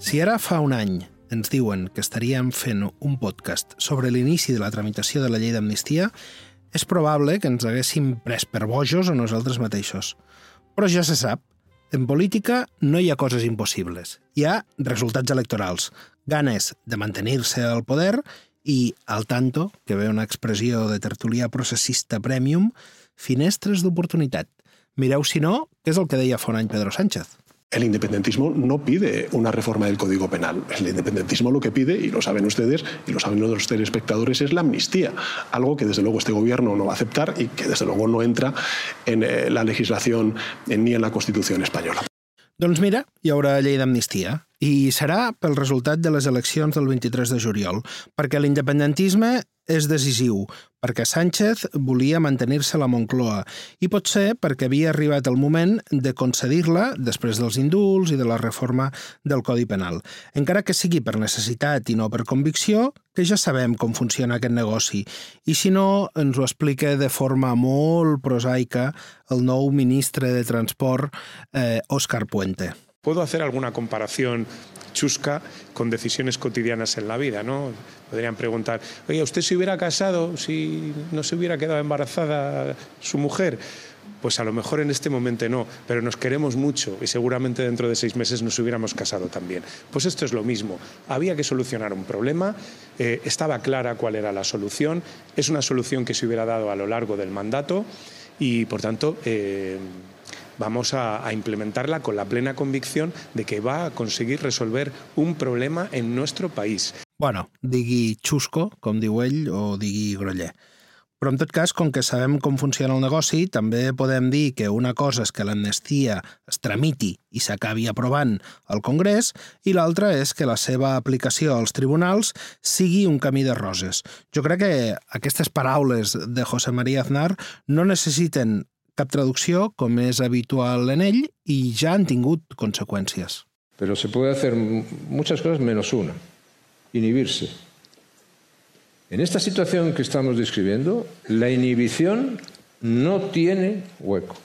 Si ara fa un any ens diuen que estaríem fent un podcast sobre l'inici de la tramitació de la llei d'amnistia, és probable que ens haguéssim pres per bojos o nosaltres mateixos. Però ja se sap, en política no hi ha coses impossibles. Hi ha resultats electorals, ganes de mantenir-se al poder i, al tanto, que ve una expressió de tertulià processista premium, finestres d'oportunitat. Mireu, si no, què és el que deia fa un any Pedro Sánchez. El independentismo no pide una reforma del Código Penal. El independentismo lo que pide, y lo saben ustedes y lo saben los telespectadores, es la amnistía. Algo que desde luego este gobierno no va a aceptar y que desde luego no entra en eh, la legislación ni en la Constitución española. Doncs mira, hi haurà llei d'amnistia. I serà pel resultat de les eleccions del 23 de juliol, perquè l'independentisme és decisiu, perquè Sánchez volia mantenir-se a la Moncloa i pot ser perquè havia arribat el moment de concedir-la després dels indults i de la reforma del Codi Penal. Encara que sigui per necessitat i no per convicció, que ja sabem com funciona aquest negoci. I si no, ens ho explica de forma molt prosaica el nou ministre de Transport, eh, Òscar Puente. Puedo hacer alguna comparación chusca con decisiones cotidianas en la vida, ¿no? Podrían preguntar, oye, ¿usted se hubiera casado si no se hubiera quedado embarazada su mujer? Pues a lo mejor en este momento no, pero nos queremos mucho y seguramente dentro de seis meses nos hubiéramos casado también. Pues esto es lo mismo. Había que solucionar un problema, eh, estaba clara cuál era la solución, es una solución que se hubiera dado a lo largo del mandato y, por tanto, eh, vamos a, a, implementarla con la plena convicción de que va a conseguir resolver un problema en nuestro país. Bueno, digui xusco, com diu ell, o digui groller. Però en tot cas, com que sabem com funciona el negoci, també podem dir que una cosa és que l'amnistia es tramiti i s'acabi aprovant al Congrés i l'altra és que la seva aplicació als tribunals sigui un camí de roses. Jo crec que aquestes paraules de José María Aznar no necessiten cap traducció, com és habitual en ell, i ja han tingut conseqüències. Pero se puede hacer muchas cosas menos una, inhibirse. En esta situación que estamos describiendo, la inhibición no tiene hueco.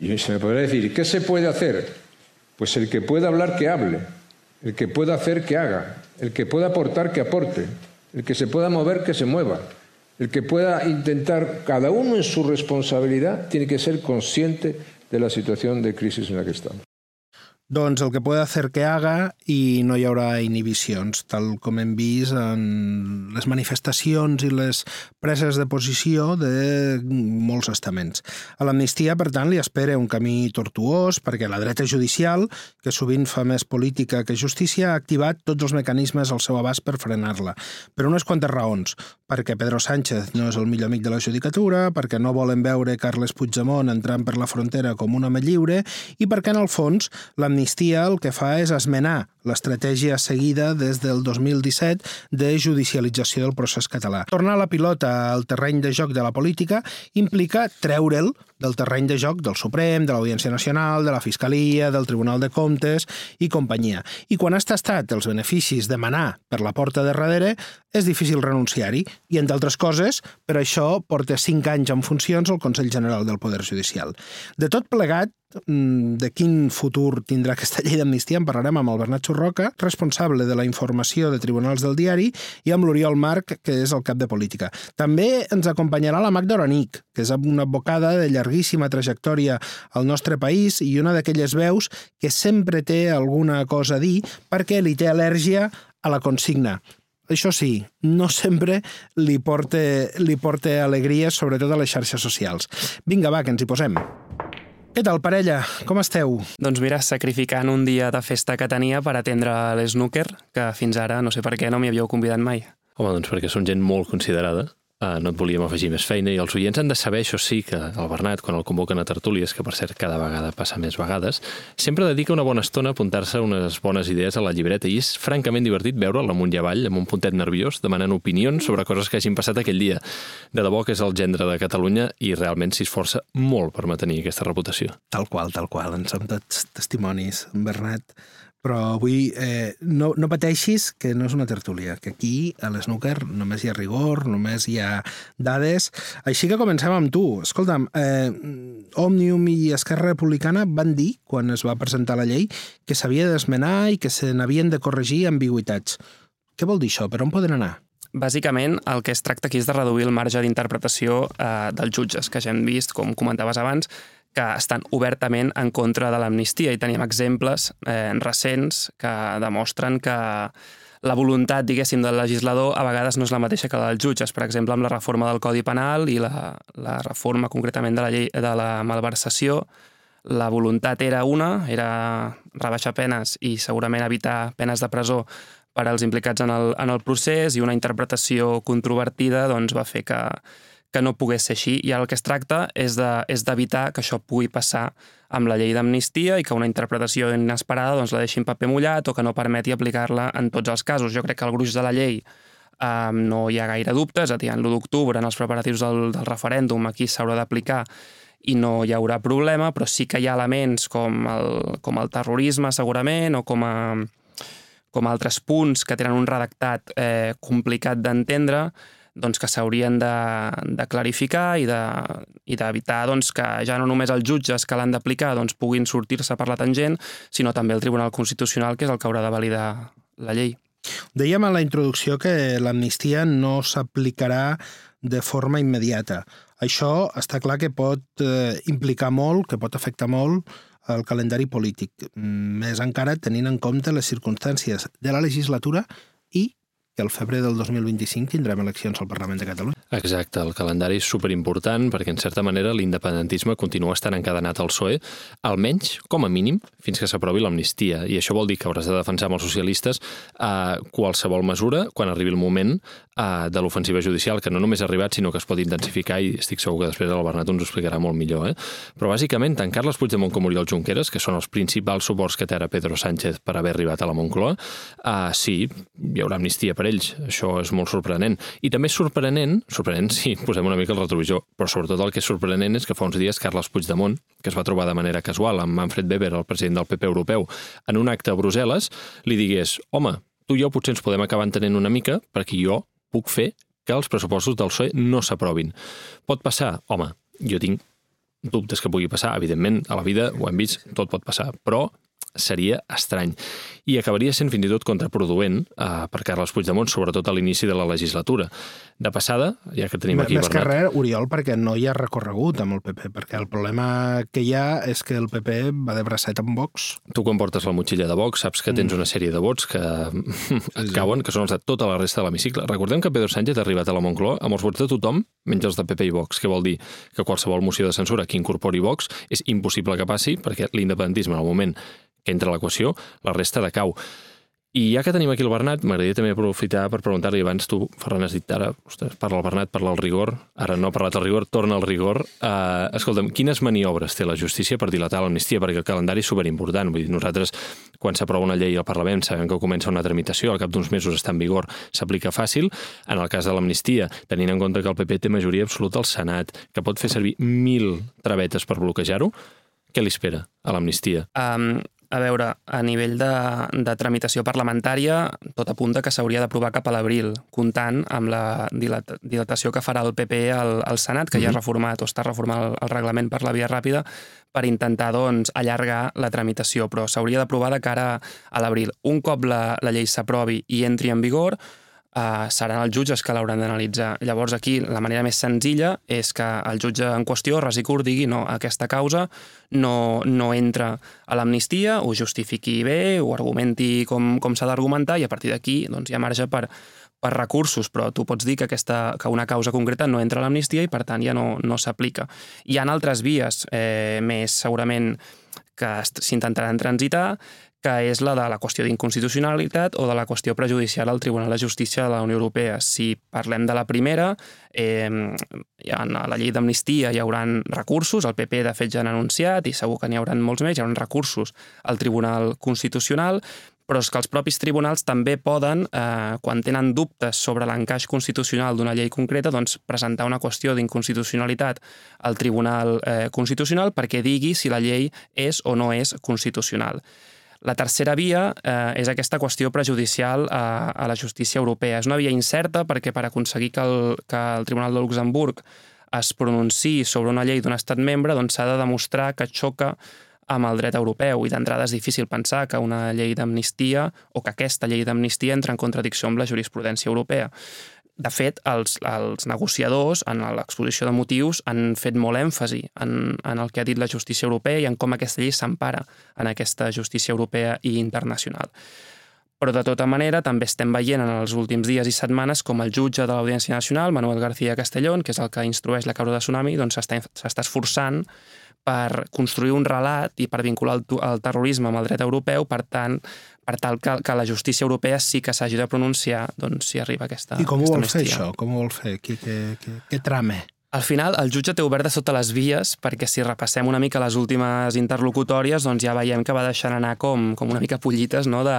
Y se me podrá decir, ¿qué se puede hacer? Pues el que pueda hablar, que hable. El que pueda hacer, que haga. El que pueda aportar, que aporte. El que se pueda mover, que se mueva. El que pueda intentar, cada uno en su responsabilidad, tiene que ser consciente de la situación de crisis en la que estamos. Doncs el que puede hacer que haga i no hi haurà inhibicions, tal com hem vist en les manifestacions i les preses de posició de molts estaments. A l'amnistia, per tant, li espera un camí tortuós perquè la dreta judicial, que sovint fa més política que justícia, ha activat tots els mecanismes al seu abast per frenar-la. Per unes quantes raons. Perquè Pedro Sánchez no és el millor amic de la judicatura, perquè no volen veure Carles Puigdemont entrant per la frontera com un home lliure i perquè, en el fons, l'amnistia l'amnistia el que fa és esmenar l'estratègia seguida des del 2017 de judicialització del procés català. Tornar la pilota al terreny de joc de la política implica treure'l del terreny de joc del Suprem, de l'Audiència Nacional, de la Fiscalia, del Tribunal de Comptes i companyia. I quan has tastat els beneficis de manar per la porta de darrere, és difícil renunciar-hi. I, entre altres coses, per això porta cinc anys en funcions el Consell General del Poder Judicial. De tot plegat, de quin futur tindrà aquesta llei d'amnistia en parlarem amb el Bernat Roca, responsable de la informació de Tribunals del Diari, i amb l'Oriol Marc, que és el cap de política. També ens acompanyarà la Magda Oranic, que és una advocada de llarguíssima trajectòria al nostre país i una d'aquelles veus que sempre té alguna cosa a dir perquè li té al·lèrgia a la consigna. Això sí, no sempre li porta, li porta alegria, sobretot a les xarxes socials. Vinga, va, que ens hi posem. Què tal, parella? Com esteu? Doncs mira, sacrificant un dia de festa que tenia per atendre l'snooker, que fins ara no sé per què no m'hi havíeu convidat mai. Home, doncs perquè som gent molt considerada no et volíem afegir més feina i els oients han de saber, això sí, que el Bernat, quan el convoquen a tertúlies, que per cert cada vegada passa més vegades, sempre dedica una bona estona a apuntar-se unes bones idees a la llibreta i és francament divertit veure'l amunt i avall, amb un puntet nerviós, demanant opinions sobre coses que hagin passat aquell dia. De debò que és el gendre de Catalunya i realment s'hi esforça molt per mantenir aquesta reputació. Tal qual, tal qual. En som tots testimonis, Bernat però avui eh, no, no pateixis que no és una tertúlia, que aquí a l'Snooker només hi ha rigor, només hi ha dades. Així que comencem amb tu. Escolta'm, eh, Òmnium i Esquerra Republicana van dir, quan es va presentar la llei, que s'havia d'esmenar i que se n'havien de corregir ambigüitats. Què vol dir això? Per on poden anar? Bàsicament, el que es tracta aquí és de reduir el marge d'interpretació eh, dels jutges, que ja hem vist, com comentaves abans, que estan obertament en contra de l'amnistia i tenim exemples eh, recents que demostren que la voluntat, diguéssim, del legislador a vegades no és la mateixa que la dels jutges. Per exemple, amb la reforma del Codi Penal i la, la reforma concretament de la llei de la malversació, la voluntat era una, era rebaixar penes i segurament evitar penes de presó per als implicats en el, en el procés i una interpretació controvertida doncs, va fer que, que no pogués ser així i el que es tracta és d'evitar de, que això pugui passar amb la llei d'amnistia i que una interpretació inesperada doncs, la deixi en paper mullat o que no permeti aplicar-la en tots els casos. Jo crec que el gruix de la llei eh, no hi ha gaire dubtes, a dir, en l'1 d'octubre, en els preparatius del, del referèndum, aquí s'haurà d'aplicar i no hi haurà problema, però sí que hi ha elements com el, com el terrorisme, segurament, o com a, com altres punts que tenen un redactat eh, complicat d'entendre, doncs, que s'haurien de, de clarificar i d'evitar de, doncs, que ja no només els jutges que l'han d'aplicar doncs, puguin sortir-se per la tangent, sinó també el Tribunal Constitucional, que és el que haurà de validar la llei. Dèiem a la introducció que l'amnistia no s'aplicarà de forma immediata. Això està clar que pot eh, implicar molt, que pot afectar molt el calendari polític, més encara tenint en compte les circumstàncies de la legislatura i que al febrer del 2025 tindrem eleccions al Parlament de Catalunya. Exacte, el calendari és superimportant perquè, en certa manera, l'independentisme continua estant encadenat al PSOE, almenys, com a mínim, fins que s'aprovi l'amnistia. I això vol dir que hauràs de defensar amb els socialistes eh, qualsevol mesura quan arribi el moment eh, de l'ofensiva judicial, que no només ha arribat, sinó que es pot intensificar i estic segur que després el Bernat ens ho explicarà molt millor. Eh? Però, bàsicament, tant Carles Puigdemont com Oriol Junqueras, que són els principals suports que té ara Pedro Sánchez per haver arribat a la Moncloa, eh, sí, hi haurà amnistia per ells. Això és molt sorprenent. I també és sorprenent, sorprenent si posem una mica el retrovisor, però sobretot el que és sorprenent és que fa uns dies Carles Puigdemont, que es va trobar de manera casual amb Manfred Weber, el president del PP europeu, en un acte a Brussel·les, li digués, home, tu i jo potser ens podem acabar entenent una mica perquè jo puc fer que els pressupostos del PSOE no s'aprovin. Pot passar? Home, jo tinc dubtes que pugui passar, evidentment, a la vida ho hem vist, tot pot passar, però seria estrany. I acabaria sent fins i tot contraproduent eh, per Carles Puigdemont, sobretot a l'inici de la legislatura. De passada, ja que tenim aquí Més Bernat... que res, Oriol, perquè no hi ha recorregut amb el PP, perquè el problema que hi ha és que el PP va de bracet amb Vox. Tu quan portes la motxilla de Vox saps que tens mm. una sèrie de vots que et cauen, que són els de tota la resta de l'hemicicle. Recordem que Pedro Sánchez ha arribat a la Moncloa amb els vots de tothom, menys els de PP i Vox, que vol dir que qualsevol moció de censura que incorpori Vox és impossible que passi perquè l'independentisme en el moment entra a l'equació, la resta de cau. I ja que tenim aquí el Bernat, m'agradaria també aprofitar per preguntar-li abans tu, Ferran, has dit ara, ostres, parla el Bernat, parla el rigor, ara no ha parlat el rigor, torna al rigor. Uh, escolta'm, quines maniobres té la justícia per dilatar l'amnistia? Perquè el calendari és superimportant. Vull dir, nosaltres, quan s'aprova una llei al Parlament, sabem que comença una tramitació, al cap d'uns mesos està en vigor, s'aplica fàcil. En el cas de l'amnistia, tenint en compte que el PP té majoria absoluta al Senat, que pot fer servir mil travetes per bloquejar-ho, què li espera a l'amnistia? Um, a veure, a nivell de, de tramitació parlamentària, tot apunta que s'hauria d'aprovar cap a l'abril, comptant amb la dilatació que farà el PP al, al Senat, que mm -hmm. ja ha mhm. reformat o està reformant el, el reglament per la via ràpida, per intentar doncs, allargar la tramitació, però s'hauria d'aprovar de cara a l'abril. Un cop la, la llei s'aprovi i entri en vigor, eh, seran els jutges que l'hauran d'analitzar. Llavors aquí la manera més senzilla és que el jutge en qüestió, curt, digui no, aquesta causa no, no entra a l'amnistia, ho justifiqui bé, ho argumenti com, com s'ha d'argumentar i a partir d'aquí doncs, hi ha marge per, per recursos, però tu pots dir que, aquesta, que una causa concreta no entra a l'amnistia i per tant ja no, no s'aplica. Hi ha altres vies eh, més segurament que s'intentaran transitar, que és la de la qüestió d'inconstitucionalitat o de la qüestió prejudicial al Tribunal de Justícia de la Unió Europea. Si parlem de la primera, eh, en la llei d'amnistia hi haurà recursos, el PP de fet ja han anunciat i segur que n'hi haurà molts més, hi haurà recursos al Tribunal Constitucional, però és que els propis tribunals també poden, eh, quan tenen dubtes sobre l'encaix constitucional d'una llei concreta, doncs presentar una qüestió d'inconstitucionalitat al Tribunal eh, Constitucional perquè digui si la llei és o no és constitucional. La tercera via eh, és aquesta qüestió prejudicial a, a la justícia europea. És una via incerta perquè per aconseguir que el, que el Tribunal de Luxemburg es pronunciï sobre una llei d'un estat membre doncs s'ha de demostrar que xoca amb el dret europeu i d'entrada és difícil pensar que una llei d'amnistia o que aquesta llei d'amnistia entra en contradicció amb la jurisprudència europea. De fet, els, els negociadors, en l'exposició de motius, han fet molt èmfasi en, en el que ha dit la justícia europea i en com aquesta llei s'empara en aquesta justícia europea i internacional. Però, de tota manera, també estem veient en els últims dies i setmanes com el jutge de l'Audiència Nacional, Manuel García Castellón, que és el que instrueix la causa de Tsunami, doncs s'està esforçant per construir un relat i per vincular el, el terrorisme amb el dret europeu, per tant, per tal que, que la justícia europea sí que s'hagi de pronunciar doncs, si arriba aquesta I com ho vol fer, això? Com ho vol fer? Què, què, què, què trame? Al final, el jutge té obert de sota les vies, perquè si repassem una mica les últimes interlocutòries, doncs ja veiem que va deixant anar com, com una mica pollites no? de,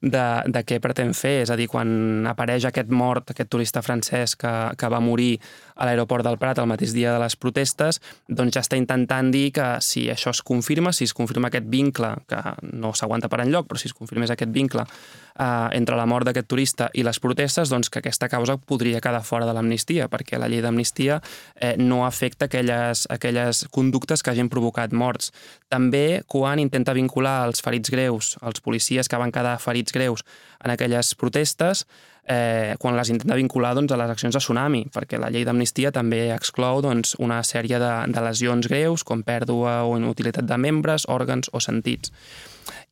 de, de què pretén fer. És a dir, quan apareix aquest mort, aquest turista francès que, que va morir a l'aeroport del Prat el mateix dia de les protestes, doncs ja està intentant dir que si això es confirma, si es confirma aquest vincle, que no s'aguanta per enlloc, però si es confirmés aquest vincle eh, entre la mort d'aquest turista i les protestes, doncs que aquesta causa podria quedar fora de l'amnistia, perquè la llei d'amnistia eh, no afecta aquelles, aquelles conductes que hagin provocat morts. També quan intenta vincular els ferits greus, els policies que van quedar ferits greus en aquelles protestes, eh, quan les intenta vincular doncs, a les accions de tsunami, perquè la llei d'amnistia també exclou doncs, una sèrie de, de lesions greus, com pèrdua o inutilitat de membres, òrgans o sentits.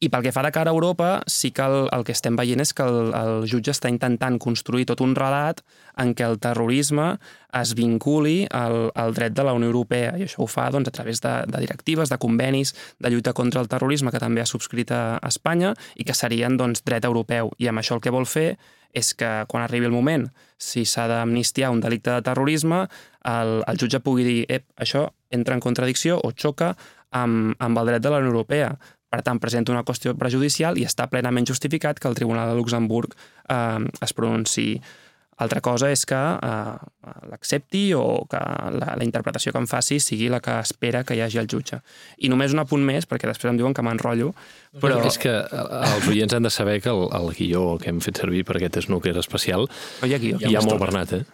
I pel que fa de cara a Europa, sí que el, el que estem veient és que el, el jutge està intentant construir tot un relat en què el terrorisme es vinculi al, al dret de la Unió Europea, i això ho fa doncs, a través de, de directives, de convenis de lluita contra el terrorisme que també ha subscrit a Espanya i que serien doncs, dret europeu. I amb això el que vol fer és que quan arribi el moment, si s'ha d'amnistiar un delicte de terrorisme, el, el jutge pugui dir ep, això entra en contradicció o xoca amb, amb el dret de la Unió Europea. Per tant, presenta una qüestió prejudicial i està plenament justificat que el Tribunal de Luxemburg eh, es pronunciï altra cosa és que eh, l'accepti o que la, la interpretació que em faci sigui la que espera que hi hagi el jutge. I només un apunt més, perquè després em diuen que m'enrotllo, però... És que eh, els oients han de saber que el, el guió que hem fet servir per aquest snooker especial no hi ha guió. Hi ha molt Bernat, eh?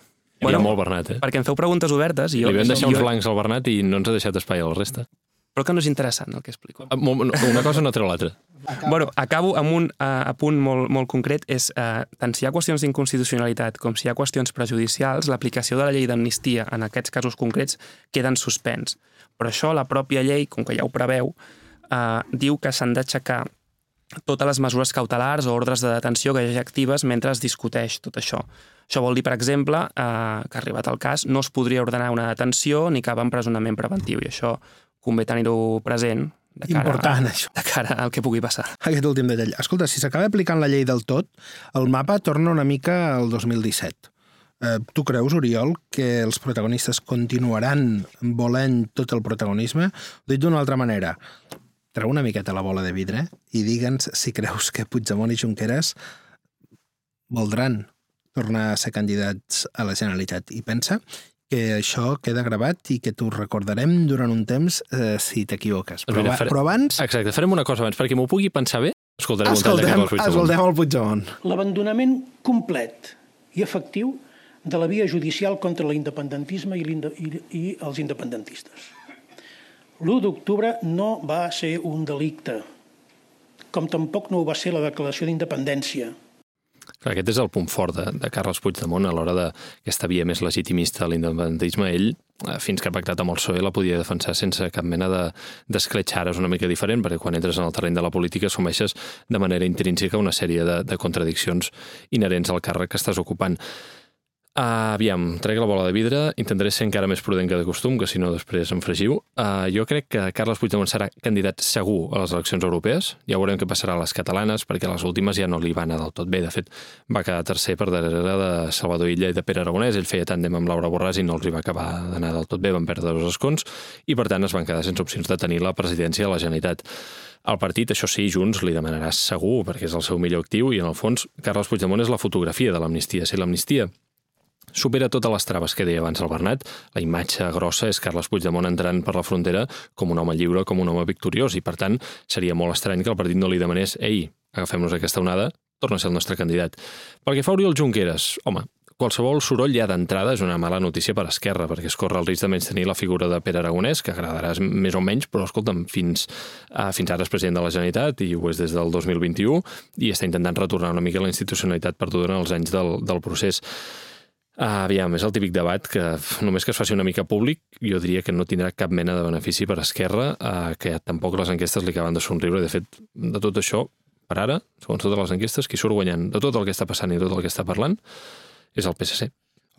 Bueno, hi ha molt Bernat, eh? Perquè em feu preguntes obertes i jo... Li vam deixar jo... uns blancs al Bernat i no ens ha deixat espai a la resta. Però que no és interessant el que explico. Ah, una cosa no treu l'altra. Acabo. Bueno, acabo amb un uh, apunt molt, molt concret, és uh, tant si hi ha qüestions d'inconstitucionalitat com si hi ha qüestions prejudicials, l'aplicació de la llei d'amnistia en aquests casos concrets queda en suspens. Però això la pròpia llei, com que ja ho preveu, uh, diu que s'han d'aixecar totes les mesures cautelars o ordres de detenció que hi hagi actives mentre es discuteix tot això. Això vol dir, per exemple, eh, que arribat el cas no es podria ordenar una detenció ni cap empresonament preventiu i això convé tenir-ho present de cara, Important, això. de cara al que pugui passar. Aquest últim detall. Escolta, si s'acaba aplicant la llei del tot, el mapa torna una mica al 2017. Eh, tu creus, Oriol, que els protagonistes continuaran volent tot el protagonisme? Dit d'una altra manera, treu una miqueta la bola de vidre i digue'ns si creus que Puigdemont i Junqueras voldran tornar a ser candidats a la Generalitat. I pensa que això queda gravat i que t'ho recordarem durant un temps eh, si t'equivoques. Però, Mira, faré... però abans... Exacte, farem una cosa abans, perquè m'ho pugui pensar bé. Escoltarem, escoltem, un tall de escoltem el Puigdemont. L'abandonament complet i efectiu de la via judicial contra l'independentisme i, i, i els independentistes. L'1 d'octubre no va ser un delicte, com tampoc no ho va ser la declaració d'independència, aquest és el punt fort de, de Carles Puigdemont a l'hora d'aquesta via més legitimista de l'independentisme. Ell, eh, fins que ha pactat amb el PSOE, la podia defensar sense cap mena d'escletx. Ara és una mica diferent, perquè quan entres en el terreny de la política assumeixes de manera intrínseca una sèrie de, de contradiccions inherents al càrrec que estàs ocupant. Uh, aviam, trec la bola de vidre, intentaré ser encara més prudent que de costum, que si no després em fregiu. Uh, jo crec que Carles Puigdemont serà candidat segur a les eleccions europees. Ja veurem què passarà a les catalanes, perquè les últimes ja no li van anar del tot bé. De fet, va quedar tercer per darrere de Salvador Illa i de Pere Aragonès. Ell feia tàndem amb Laura Borràs i no els hi va acabar d'anar del tot bé, van perdre dos escons, i per tant es van quedar sense opcions de tenir la presidència de la Generalitat. El partit, això sí, Junts li demanarà segur, perquè és el seu millor actiu, i en el fons Carles Puigdemont és la fotografia de l'amnistia. Si l'amnistia supera totes les traves que deia abans el Bernat. La imatge grossa és Carles Puigdemont entrant per la frontera com un home lliure, com un home victoriós, i per tant seria molt estrany que el partit no li demanés «Ei, agafem-nos aquesta onada, torna a ser el nostre candidat». Pel que fa Oriol Junqueras, home, qualsevol soroll ja d'entrada és una mala notícia per Esquerra, perquè es corre el risc de menys tenir la figura de Pere Aragonès, que agradarà més o menys, però escolta'm, fins, uh, fins ara és president de la Generalitat i ho és des del 2021 i està intentant retornar una mica la institucionalitat perduda en els anys del, del procés. Uh, aviam, és el típic debat que només que es faci una mica públic jo diria que no tindrà cap mena de benefici per Esquerra, uh, que tampoc les enquestes li acaben de somriure. De fet, de tot això, per ara, segons totes les enquestes, qui surt guanyant de tot el que està passant i tot el que està parlant és el PSC.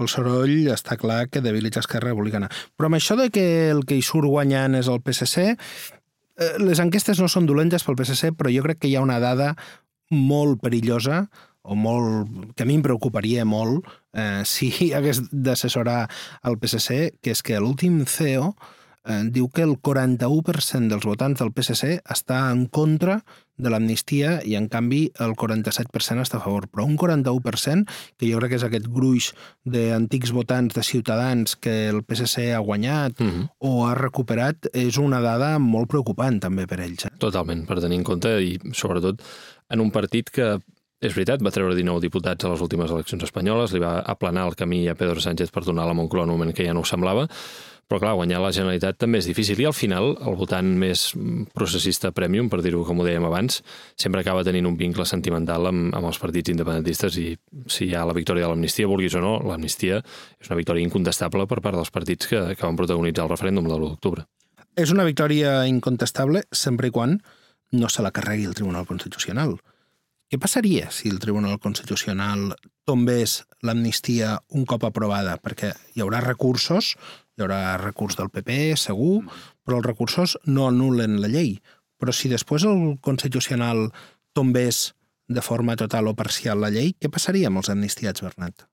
El soroll està clar que debilita Esquerra Republicana. Però amb això de que el que hi surt guanyant és el PSC, eh, les enquestes no són dolentes pel PSC, però jo crec que hi ha una dada molt perillosa o molt, que a mi em preocuparia molt eh, si hagués d'assessorar el PSC, que és que l'últim CEO eh, diu que el 41% dels votants del PSC està en contra de l'amnistia i, en canvi, el 47% està a favor. Però un 41%, que jo crec que és aquest gruix d'antics votants de Ciutadans que el PSC ha guanyat uh -huh. o ha recuperat, és una dada molt preocupant també per ells. Eh? Totalment, per tenir en compte i, sobretot, en un partit que és veritat, va treure 19 diputats a les últimes eleccions espanyoles, li va aplanar el camí a Pedro Sánchez per donar la Moncloa en un moment que ja no ho semblava, però clar, guanyar la Generalitat també és difícil i al final el votant més processista premium, per dir-ho com ho dèiem abans, sempre acaba tenint un vincle sentimental amb, amb els partits independentistes i si hi ha la victòria de l'amnistia, vulguis o no, l'amnistia és una victòria incontestable per part dels partits que, que van protagonitzar el referèndum de l'1 d'octubre. És una victòria incontestable sempre i quan no se la carregui el Tribunal Constitucional. Què passaria si el Tribunal Constitucional tombés l'amnistia un cop aprovada? Perquè hi haurà recursos hi haurà recurs del PP, segur, però els recursos no anulen la llei. Però si després el Constitucional tombés de forma total o parcial la llei, què passaria amb els amnistiats, Bernat?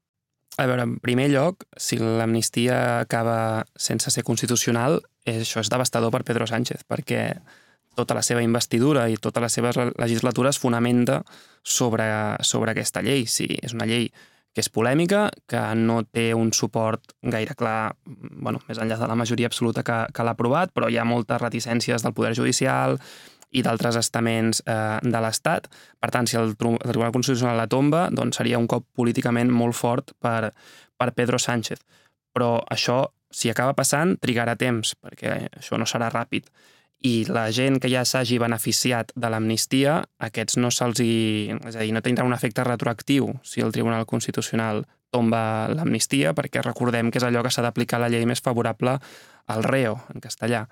A veure, en primer lloc, si l'amnistia acaba sense ser constitucional, això és devastador per Pedro Sánchez, perquè tota la seva investidura i tota la seva legislatura es fonamenta sobre, sobre aquesta llei. Si és una llei que és polèmica, que no té un suport gaire clar, bueno, més enllà de la majoria absoluta que, que l'ha aprovat, però hi ha moltes reticències del Poder Judicial i d'altres estaments eh, de l'Estat. Per tant, si el, el Tribunal Constitucional la tomba, doncs seria un cop políticament molt fort per, per Pedro Sánchez. Però això, si acaba passant, trigarà temps, perquè això no serà ràpid i la gent que ja s'hagi beneficiat de l'amnistia, aquests no se'ls hi... És a dir, no tindrà un efecte retroactiu si el Tribunal Constitucional tomba l'amnistia, perquè recordem que és allò que s'ha d'aplicar la llei més favorable al reo, en castellà.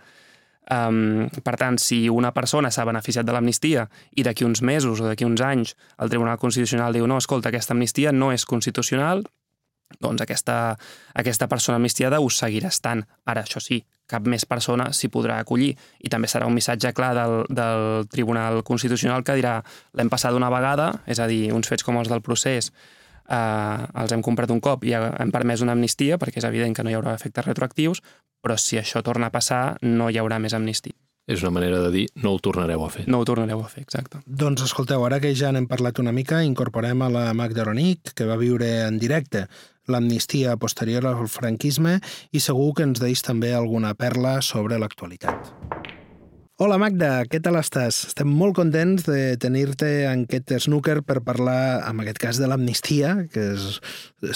Um, per tant, si una persona s'ha beneficiat de l'amnistia i d'aquí uns mesos o d'aquí uns anys el Tribunal Constitucional diu no, escolta, aquesta amnistia no és constitucional, doncs aquesta, aquesta persona amnistiada us seguirà estant. Ara, això sí, cap més persona s'hi podrà acollir. I també serà un missatge clar del, del Tribunal Constitucional que dirà l'hem passat una vegada, és a dir, uns fets com els del procés eh, els hem comprat un cop i hem permès una amnistia perquè és evident que no hi haurà efectes retroactius, però si això torna a passar no hi haurà més amnistia. És una manera de dir no ho tornareu a fer. No ho tornareu a fer, exacte. Doncs escolteu, ara que ja n'hem parlat una mica, incorporem a la Magda Ronic, que va viure en directe l'amnistia posterior al franquisme i segur que ens deix també alguna perla sobre l'actualitat. Hola Magda, què tal estàs? Estem molt contents de tenir-te en aquest snooker per parlar, en aquest cas, de l'amnistia, que és,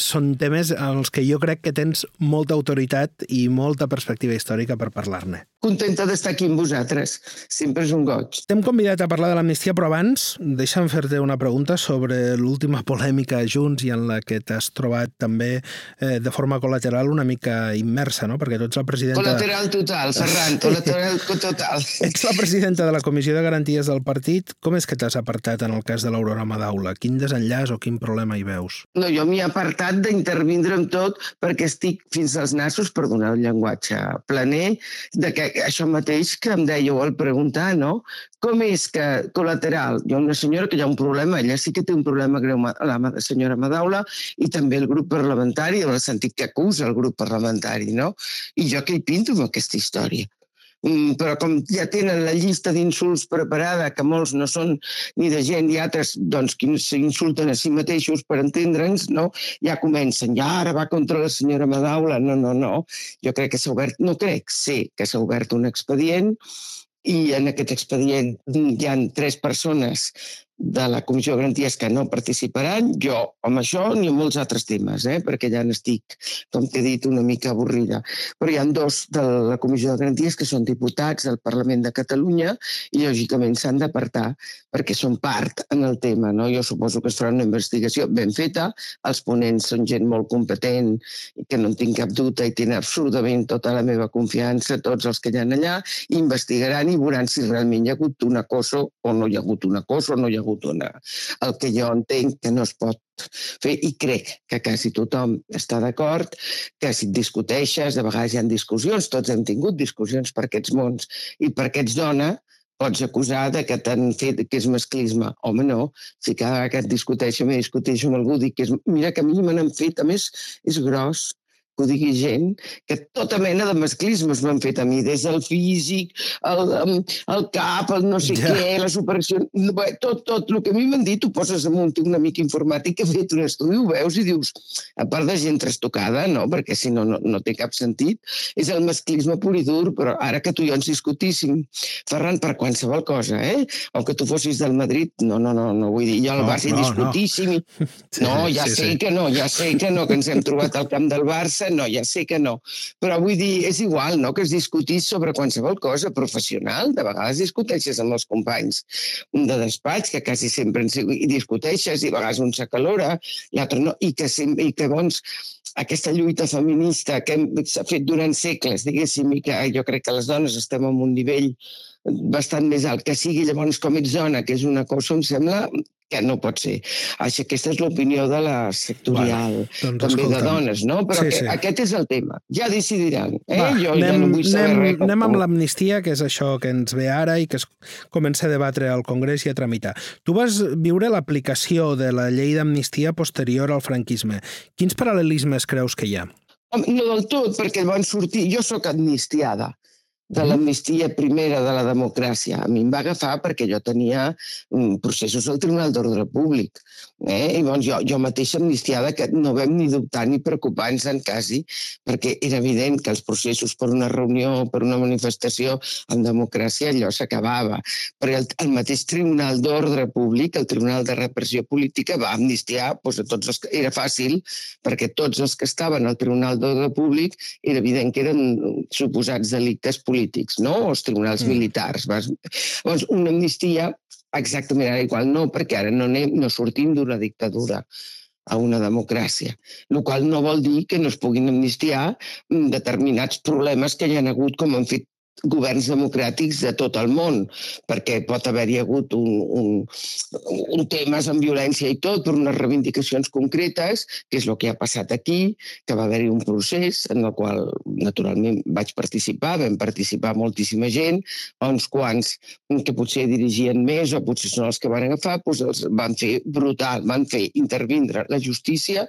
són temes en els que jo crec que tens molta autoritat i molta perspectiva històrica per parlar-ne. Contenta d'estar aquí amb vosaltres. Sempre és un goig. T'hem convidat a parlar de l'amnistia, però abans deixa'm fer-te una pregunta sobre l'última polèmica a Junts i en la que t'has trobat també eh, de forma col·lateral una mica immersa, no? Perquè tu ets la presidenta... Col·lateral total, Ferran, col·lateral total. Ets la presidenta de la Comissió de Garanties del partit. Com és que t'has apartat en el cas de l'Aurora Madaula? Quin desenllaç o quin problema hi veus? No, jo m'hi he apartat d'intervindre en tot perquè estic fins als nassos, per donar un llenguatge planer, de que això mateix que em dèieu al preguntar, no? Com és que col·lateral? Hi ha una senyora que hi ha un problema, ella sí que té un problema greu, la senyora Madaula, i també el grup parlamentari, en el sentit que acusa el grup parlamentari, no? I jo què hi pinto amb aquesta història? Mm, però com ja tenen la llista d'insults preparada, que molts no són ni de gent i altres doncs, que s'insulten a si mateixos per entendre'ns, no? ja comencen, ja ara va contra la senyora Madaula. No, no, no. Jo crec que s'ha obert, no crec, sé que s'ha obert un expedient i en aquest expedient hi han tres persones de la Comissió de Garanties que no participaran, jo amb això ni amb molts altres temes, eh? perquè ja n'estic, com t'he dit, una mica avorrida. Però hi ha dos de la Comissió de Garanties que són diputats del Parlament de Catalunya i, lògicament, s'han d'apartar perquè són part en el tema. No? Jo suposo que es farà una investigació ben feta, els ponents són gent molt competent i que no en tinc cap dubte i tenen absurdament tota la meva confiança, tots els que hi ha allà, investigaran i veuran si realment hi ha hagut un acoso o no hi ha hagut un acoso o no hi ha hagut una... El que jo entenc que no es pot fer, i crec que quasi tothom està d'acord, que si discuteixes, de vegades hi ha discussions, tots hem tingut discussions per aquests mons, i per aquests dona, pots acusar de que t'han fet que és masclisme. Home, no. Si cada vegada que et discuteixo, me discuteixo amb algú, dic que és... Mira, que a mi me n'han fet, a més, és gros que ho digui gent, que tota mena de masclismes m'han fet a mi, des del físic, el, el cap, el no sé ja. què, les operacions... Tot, tot el que a mi m'han dit ho poses en un, un amic informàtic que ha fet un estudi, ho veus i dius, a part de gent trastocada, no? perquè si no, no, no té cap sentit, és el masclisme pur i dur, però ara que tu i jo ens discutíssim, Ferran, per qualsevol cosa, eh? O que tu fossis del Madrid, no, no, no, no vull dir, jo al no, Barça no, discutíssim, no. No, ja sí, sé sí. que no, ja sé que no, que ens hem trobat al camp del Barça passa? No, ja sé que no. Però vull dir, és igual, no?, que es discutís sobre qualsevol cosa professional. De vegades discuteixes amb els companys de despatx, que quasi sempre i discuteixes, i a vegades un s'acalora, l'altre no, i que, i que doncs, aquesta lluita feminista que s'ha fet durant segles, diguéssim, i que jo crec que les dones estem en un nivell bastant més alt que sigui llavors com ets dona, que és una cosa, em sembla que no pot ser. Així, aquesta és l'opinió de la sectorial, bueno, doncs, també escolta'm. de dones, no? Però sí, sí. aquest és el tema. Ja decidiran. Eh? Va, jo anem, ja no vull saber anem, res. Anem amb l'amnistia, que és això que ens ve ara i que es comença a debatre al Congrés i a tramitar. Tu vas viure l'aplicació de la llei d'amnistia posterior al franquisme. Quins paral·lelismes creus que hi ha? No del tot, perquè van sortir... Jo sóc amnistiada de l'amnistia primera de la democràcia. A mi em va agafar perquè jo tenia um, processos al Tribunal d'Ordre Públic. Eh? I doncs jo, jo mateixa amnistiada que no vam ni dubtar ni preocupar-nos en quasi, perquè era evident que els processos per una reunió, per una manifestació en democràcia, allò s'acabava. Però el, el mateix Tribunal d'Ordre Públic, el Tribunal de Repressió Política, va amnistiar doncs, a tots els que... Era fàcil, perquè tots els que estaven al Tribunal d'Ordre Públic era evident que eren suposats delictes polítics polítics, no? o els tribunals mm. militars. Llavors, una amnistia exactament ara igual no, perquè ara no, anem, no sortim d'una dictadura a una democràcia, el qual no vol dir que no es puguin amnistiar determinats problemes que hi han hagut, com han fet governs democràtics de tot el món, perquè pot haver-hi hagut un, un, un temes amb violència i tot, per unes reivindicacions concretes, que és el que ha passat aquí, que va haver-hi un procés en el qual, naturalment, vaig participar, vam participar moltíssima gent, uns quants que potser dirigien més o potser són els que van agafar, doncs els van fer brutal, van fer intervindre la justícia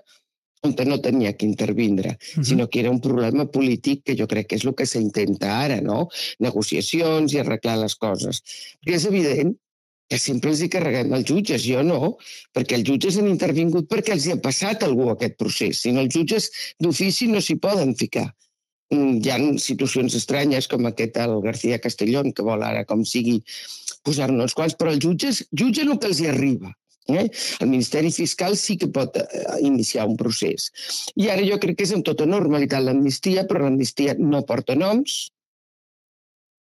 no tenia que intervindre, uh -huh. sinó que era un problema polític que jo crec que és el que s'intenta ara, no? Negociacions i arreglar les coses. Perquè és evident que sempre els hi carreguem els jutges, jo no, perquè els jutges han intervingut perquè els hi ha passat algú aquest procés, sinó els jutges d'ofici no s'hi poden ficar. Mm, hi ha situacions estranyes com aquest el García Castellón, que vol ara com sigui posar-ne uns quants, però els jutges jutgen el que els hi arriba. Eh? El Ministeri Fiscal sí que pot eh, iniciar un procés. I ara jo crec que és amb tota normalitat l'amnistia, però l'amnistia no porta noms.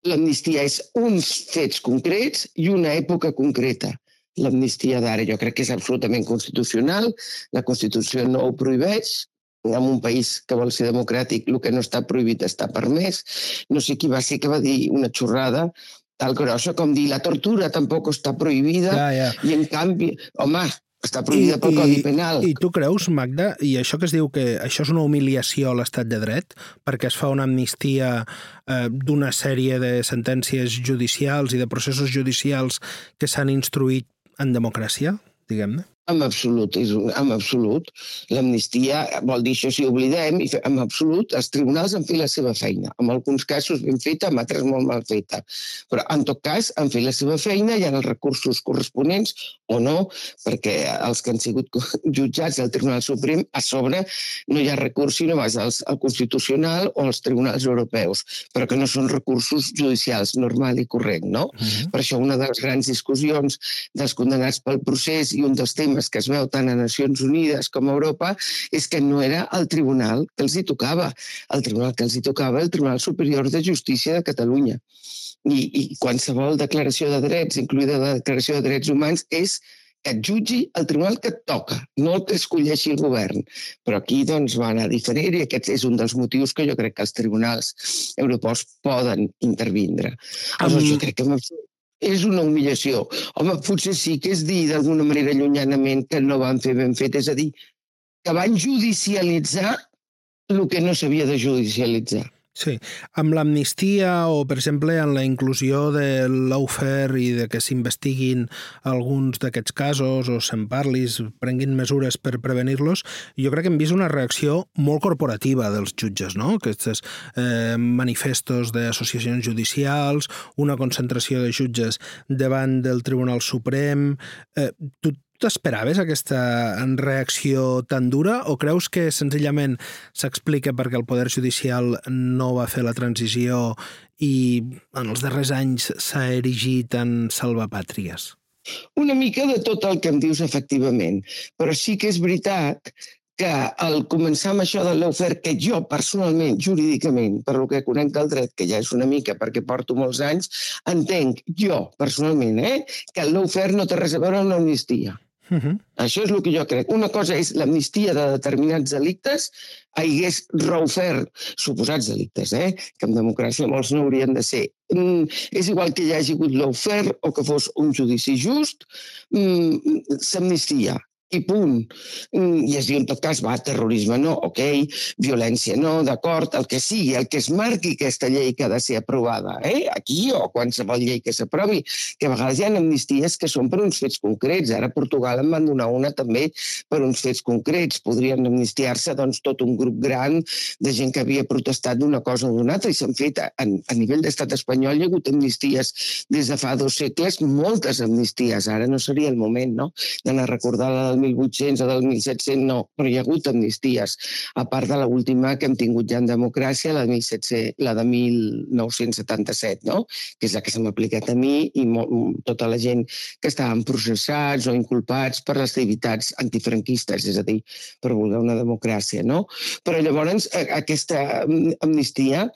L'amnistia és uns fets concrets i una època concreta. L'amnistia d'ara jo crec que és absolutament constitucional, la Constitució no ho prohibeix, en un país que vol ser democràtic el que no està prohibit està permès. No sé qui va ser que va dir una xorrada, tal grossa com dir la tortura tampoc està prohibida ja, ja. i en canvi, home, està prohibida I, pel Codi Penal. I tu creus, Magda, i això que es diu que això és una humiliació a l'estat de dret, perquè es fa una amnistia eh, d'una sèrie de sentències judicials i de processos judicials que s'han instruït en democràcia, diguem-ne? En absolut, és un, en absolut. L'amnistia vol dir això si oblidem, i en absolut els tribunals han fet la seva feina. En alguns casos ben feta, en altres molt mal feta. Però en tot cas han fet la seva feina, hi ha els recursos corresponents o no, perquè els que han sigut jutjats al Tribunal Suprem, a sobre no hi ha recurs sinó vas al, al Constitucional o als tribunals europeus, però que no són recursos judicials normal i corrent, no? Uh -huh. Per això una de les grans discussions dels condenats pel procés i un dels temes temes que es veu tant a Nacions Unides com a Europa és que no era el tribunal que els hi tocava. El tribunal que els hi tocava el Tribunal Superior de Justícia de Catalunya. I, i qualsevol declaració de drets, incluïda la declaració de drets humans, és que et jutgi el tribunal que et toca, no el que escolleixi el govern. Però aquí doncs, va anar diferent i aquest és un dels motius que jo crec que els tribunals europeus poden intervindre. Aleshores, jo crec que és una humillació. Home, potser sí que és dir d'alguna manera llunyanament que no van fer ben fet, és a dir, que van judicialitzar el que no s'havia de judicialitzar. Sí, amb l'amnistia o, per exemple, en la inclusió de l'aufer i de que s'investiguin alguns d'aquests casos o se'n parlis, prenguin mesures per prevenir-los, jo crec que hem vist una reacció molt corporativa dels jutges, no? Aquests eh, manifestos d'associacions judicials, una concentració de jutges davant del Tribunal Suprem... Eh, tu t'esperaves aquesta reacció tan dura o creus que senzillament s'explica perquè el Poder Judicial no va fer la transició i en els darrers anys s'ha erigit en salvapàtries? Una mica de tot el que em dius, efectivament. Però sí que és veritat que al començar amb això de l'ofer, que jo personalment, jurídicament, per lo que conec del dret, que ja és una mica perquè porto molts anys, entenc jo personalment eh, que l'ofer no té res a veure amb l'amnistia. Uh -huh. Això és el que jo crec. Una cosa és l'amnistia de determinats delictes, hagués reofert suposats delictes, eh? que en democràcia molts no haurien de ser. Mm, és igual que hi hagi hagut l'ofert o que fos un judici just, mm, s'amnistia i punt. Mm, I es diu, en tot cas, va, terrorisme no, ok, violència no, d'acord, el que sigui, el que es marqui aquesta llei que ha de ser aprovada, eh? aquí o qualsevol llei que s'aprovi, que a vegades hi ha amnisties que són per uns fets concrets. Ara a Portugal en van donar una també per uns fets concrets. Podrien amnistiar-se doncs, tot un grup gran de gent que havia protestat d'una cosa o d'una altra i s'han fet a, a nivell d'estat espanyol hi ha hagut amnisties des de fa dos segles, moltes amnisties. Ara no seria el moment no? d'anar a recordar la del 1800 o del 1700, no, però hi ha hagut amnisties, a part de l'última que hem tingut ja en democràcia, la de, 1700, la de 1977, no? que és la que s'ha aplicat a mi i tota la gent que estaven processats o inculpats per les activitats antifranquistes, és a dir, per voler una democràcia. No? Però llavors aquesta amnistia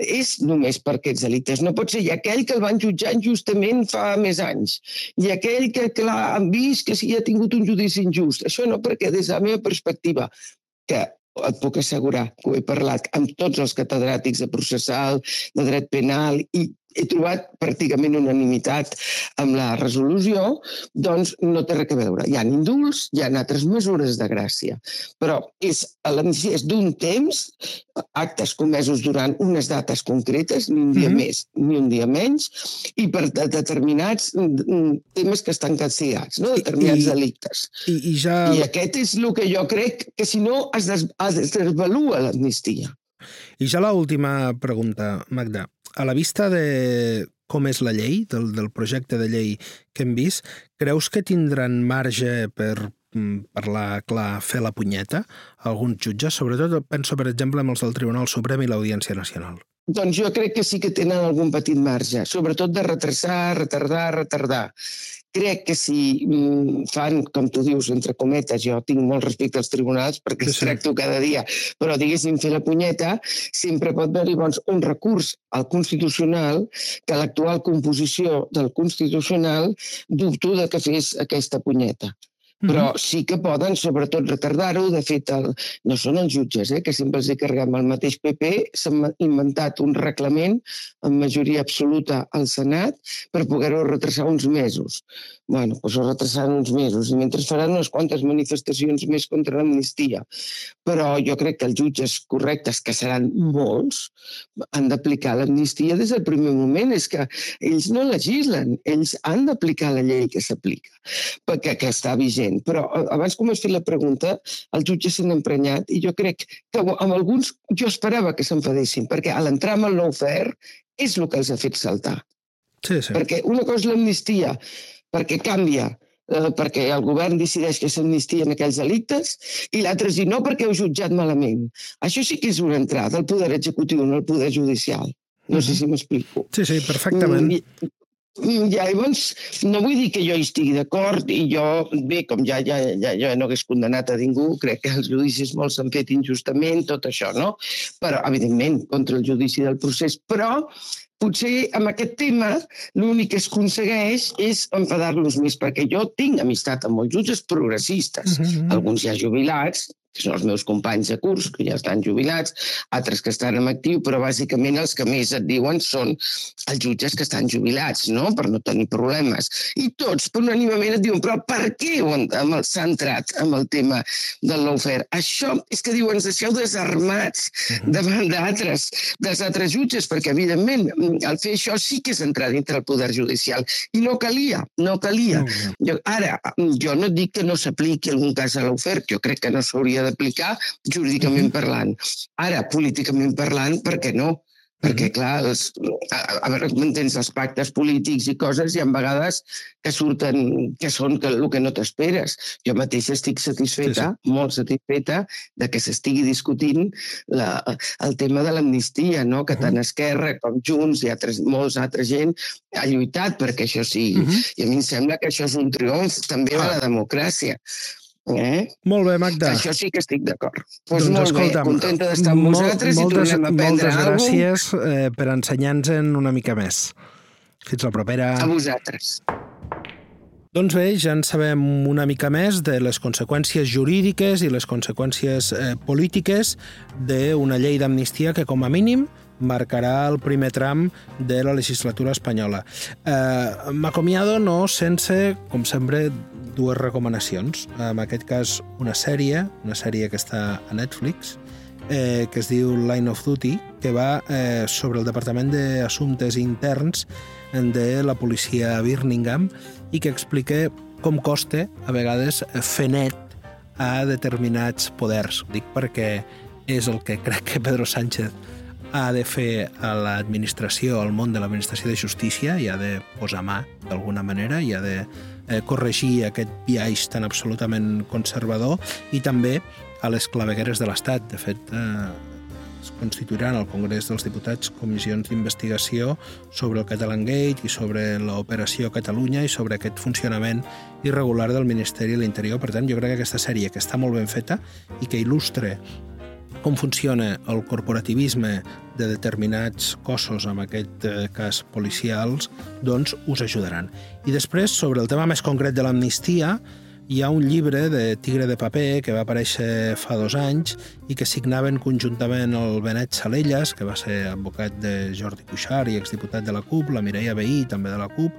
és només per aquests delictes. No pot ser i aquell que el van jutjar injustament fa més anys, i aquell que, clar, han vist que sí ha tingut un judici injust. Això no, perquè des de la meva perspectiva, que et puc assegurar que ho he parlat amb tots els catedràtics de processal, de dret penal i he trobat pràcticament unanimitat amb la resolució, doncs no té res a veure. Hi ha indults, hi ha altres mesures de gràcia, però és, és d'un temps, actes comesos durant unes dates concretes, ni un dia mm -hmm. més ni un dia menys, i per determinats temes que estan castigats, no? determinats I, delictes. I, i, ja... I aquest és el que jo crec que si no es, des, es desvalua l'amnistia. I ja l'última pregunta, Magda a la vista de com és la llei, del, del projecte de llei que hem vist, creus que tindran marge per mm, parlar clar, fer la punyeta alguns jutges? Sobretot penso, per exemple, en els del Tribunal Suprem i l'Audiència Nacional. Doncs jo crec que sí que tenen algun petit marge, sobretot de retrasar, retardar, retardar crec que si mm, fan, com tu dius, entre cometes, jo tinc molt respecte als tribunals perquè els tracto cada dia, però diguéssim fer la punyeta, sempre pot haver-hi doncs, un recurs al Constitucional que l'actual composició del Constitucional dubto de que fes aquesta punyeta però sí que poden, sobretot, retardar-ho. De fet, el, no són els jutges, eh, que sempre els he carregat amb el mateix PP, s'ha inventat un reglament amb majoria absoluta al Senat per poder-ho retrasar uns mesos. Bueno, doncs ho retrasaran uns mesos i mentre faran unes quantes manifestacions més contra l'amnistia. Però jo crec que els jutges correctes, que seran molts, han d'aplicar l'amnistia des del primer moment. És que ells no legislen, ells han d'aplicar la llei que s'aplica, perquè que està vigent. Però abans com has fet la pregunta, els jutges s'han emprenyat i jo crec que amb alguns jo esperava que s'enfadessin, perquè a l'entrar amb el lawfare és el que els ha fet saltar. Sí, sí. Perquè una cosa és l'amnistia, perquè canvia, eh, perquè el govern decideix que s'amnistien aquells delictes, i l'altre és dir no perquè heu jutjat malament. Això sí que és una entrada al poder executiu, no al poder judicial. No sé si m'explico. Sí, sí, perfectament. Mm, i- Llavors, no vull dir que jo hi estigui d'acord i jo, bé, com ja, ja, ja, jo no hagués condemnat a ningú, crec que els judicis molts s'han fet injustament, tot això, no? Però, evidentment, contra el judici del procés. Però potser amb aquest tema l'únic que es aconsegueix és enfadar-los més, perquè jo tinc amistat amb molts jutges progressistes, Mhm. alguns ja jubilats, que són els meus companys de curs, que ja estan jubilats, altres que estan en actiu, però bàsicament els que més et diuen són els jutges que estan jubilats, no?, per no tenir problemes. I tots, per unanimament, et diuen, però per què s'ha entrat amb el tema del lawfare? Això és que diuen, ens deixeu desarmats davant d'altres, dels altres jutges, perquè, evidentment, al fer això sí que és entrar dintre el poder judicial. I no calia, no calia. Jo, ara, jo no dic que no s'apliqui algun cas a l'oferta, jo crec que no s'hauria d'aplicar jurídicament parlant. Ara, políticament parlant, per què no? Perquè, clar, els, a, a veure, m'entens, els pactes polítics i coses hi ha vegades que surten, que són que, el que no t'esperes. Jo mateixa estic satisfeta, sí, sí. molt satisfeta, de que s'estigui discutint la, el tema de l'amnistia, no? que tant Esquerra com Junts i altres, molts altra gent ha lluitat perquè això sigui. Uh -huh. I a mi em sembla que això és un triomf també de la democràcia. Eh? Molt bé, Magda. Això sí que estic d'acord. Pues doncs molt escolta'm, bé, contenta d'estar amb vosaltres moltes, i tornem a aprendre Moltes gràcies eh, per ensenyar-nos una mica més. Fins la propera. A vosaltres. Doncs bé, ja en sabem una mica més de les conseqüències jurídiques i les conseqüències eh, polítiques d'una llei d'amnistia que, com a mínim, marcarà el primer tram de la legislatura espanyola. Eh, M'acomiado no sense, com sempre, dues recomanacions. En aquest cas, una sèrie, una sèrie que està a Netflix, eh, que es diu Line of Duty, que va eh, sobre el Departament d'Assumptes Interns de la policia a Birmingham i que explica com costa, a vegades, fer net a determinats poders. Dic perquè és el que crec que Pedro Sánchez ha de fer a l'administració, al món de l'administració de justícia, i ha de posar mà d'alguna manera, i ha de eh, corregir aquest viatge tan absolutament conservador, i també a les clavegueres de l'Estat. De fet, eh, es constituiran al Congrés dels Diputats comissions d'investigació sobre el Catalan Gate i sobre l'operació Catalunya i sobre aquest funcionament irregular del Ministeri de l'Interior. Per tant, jo crec que aquesta sèrie, que està molt ben feta i que il·lustra com funciona el corporativisme de determinats cossos, en aquest eh, cas policials, doncs us ajudaran. I després, sobre el tema més concret de l'amnistia, hi ha un llibre de Tigre de paper que va aparèixer fa dos anys i que signaven conjuntament el Benet Salelles, que va ser advocat de Jordi Cuixart i exdiputat de la CUP, la Mireia Veí, també de la CUP,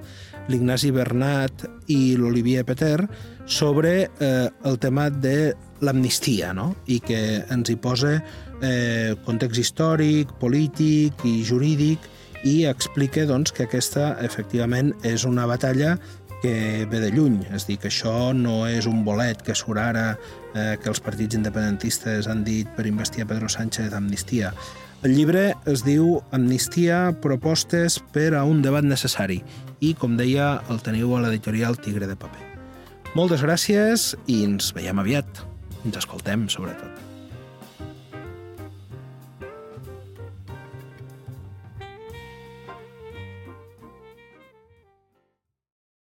l'Ignasi Bernat i l'Olivier Peter, sobre eh, el tema de l'amnistia, no? i que ens hi posa eh, context històric, polític i jurídic i explica doncs, que aquesta efectivament és una batalla que ve de lluny. És dir, que això no és un bolet que surt ara eh, que els partits independentistes han dit per investir a Pedro Sánchez d'amnistia. El llibre es diu Amnistia, propostes per a un debat necessari i, com deia, el teniu a l'editorial Tigre de Paper. Moltes gràcies i ens veiem aviat. Ens escoltem, sobretot.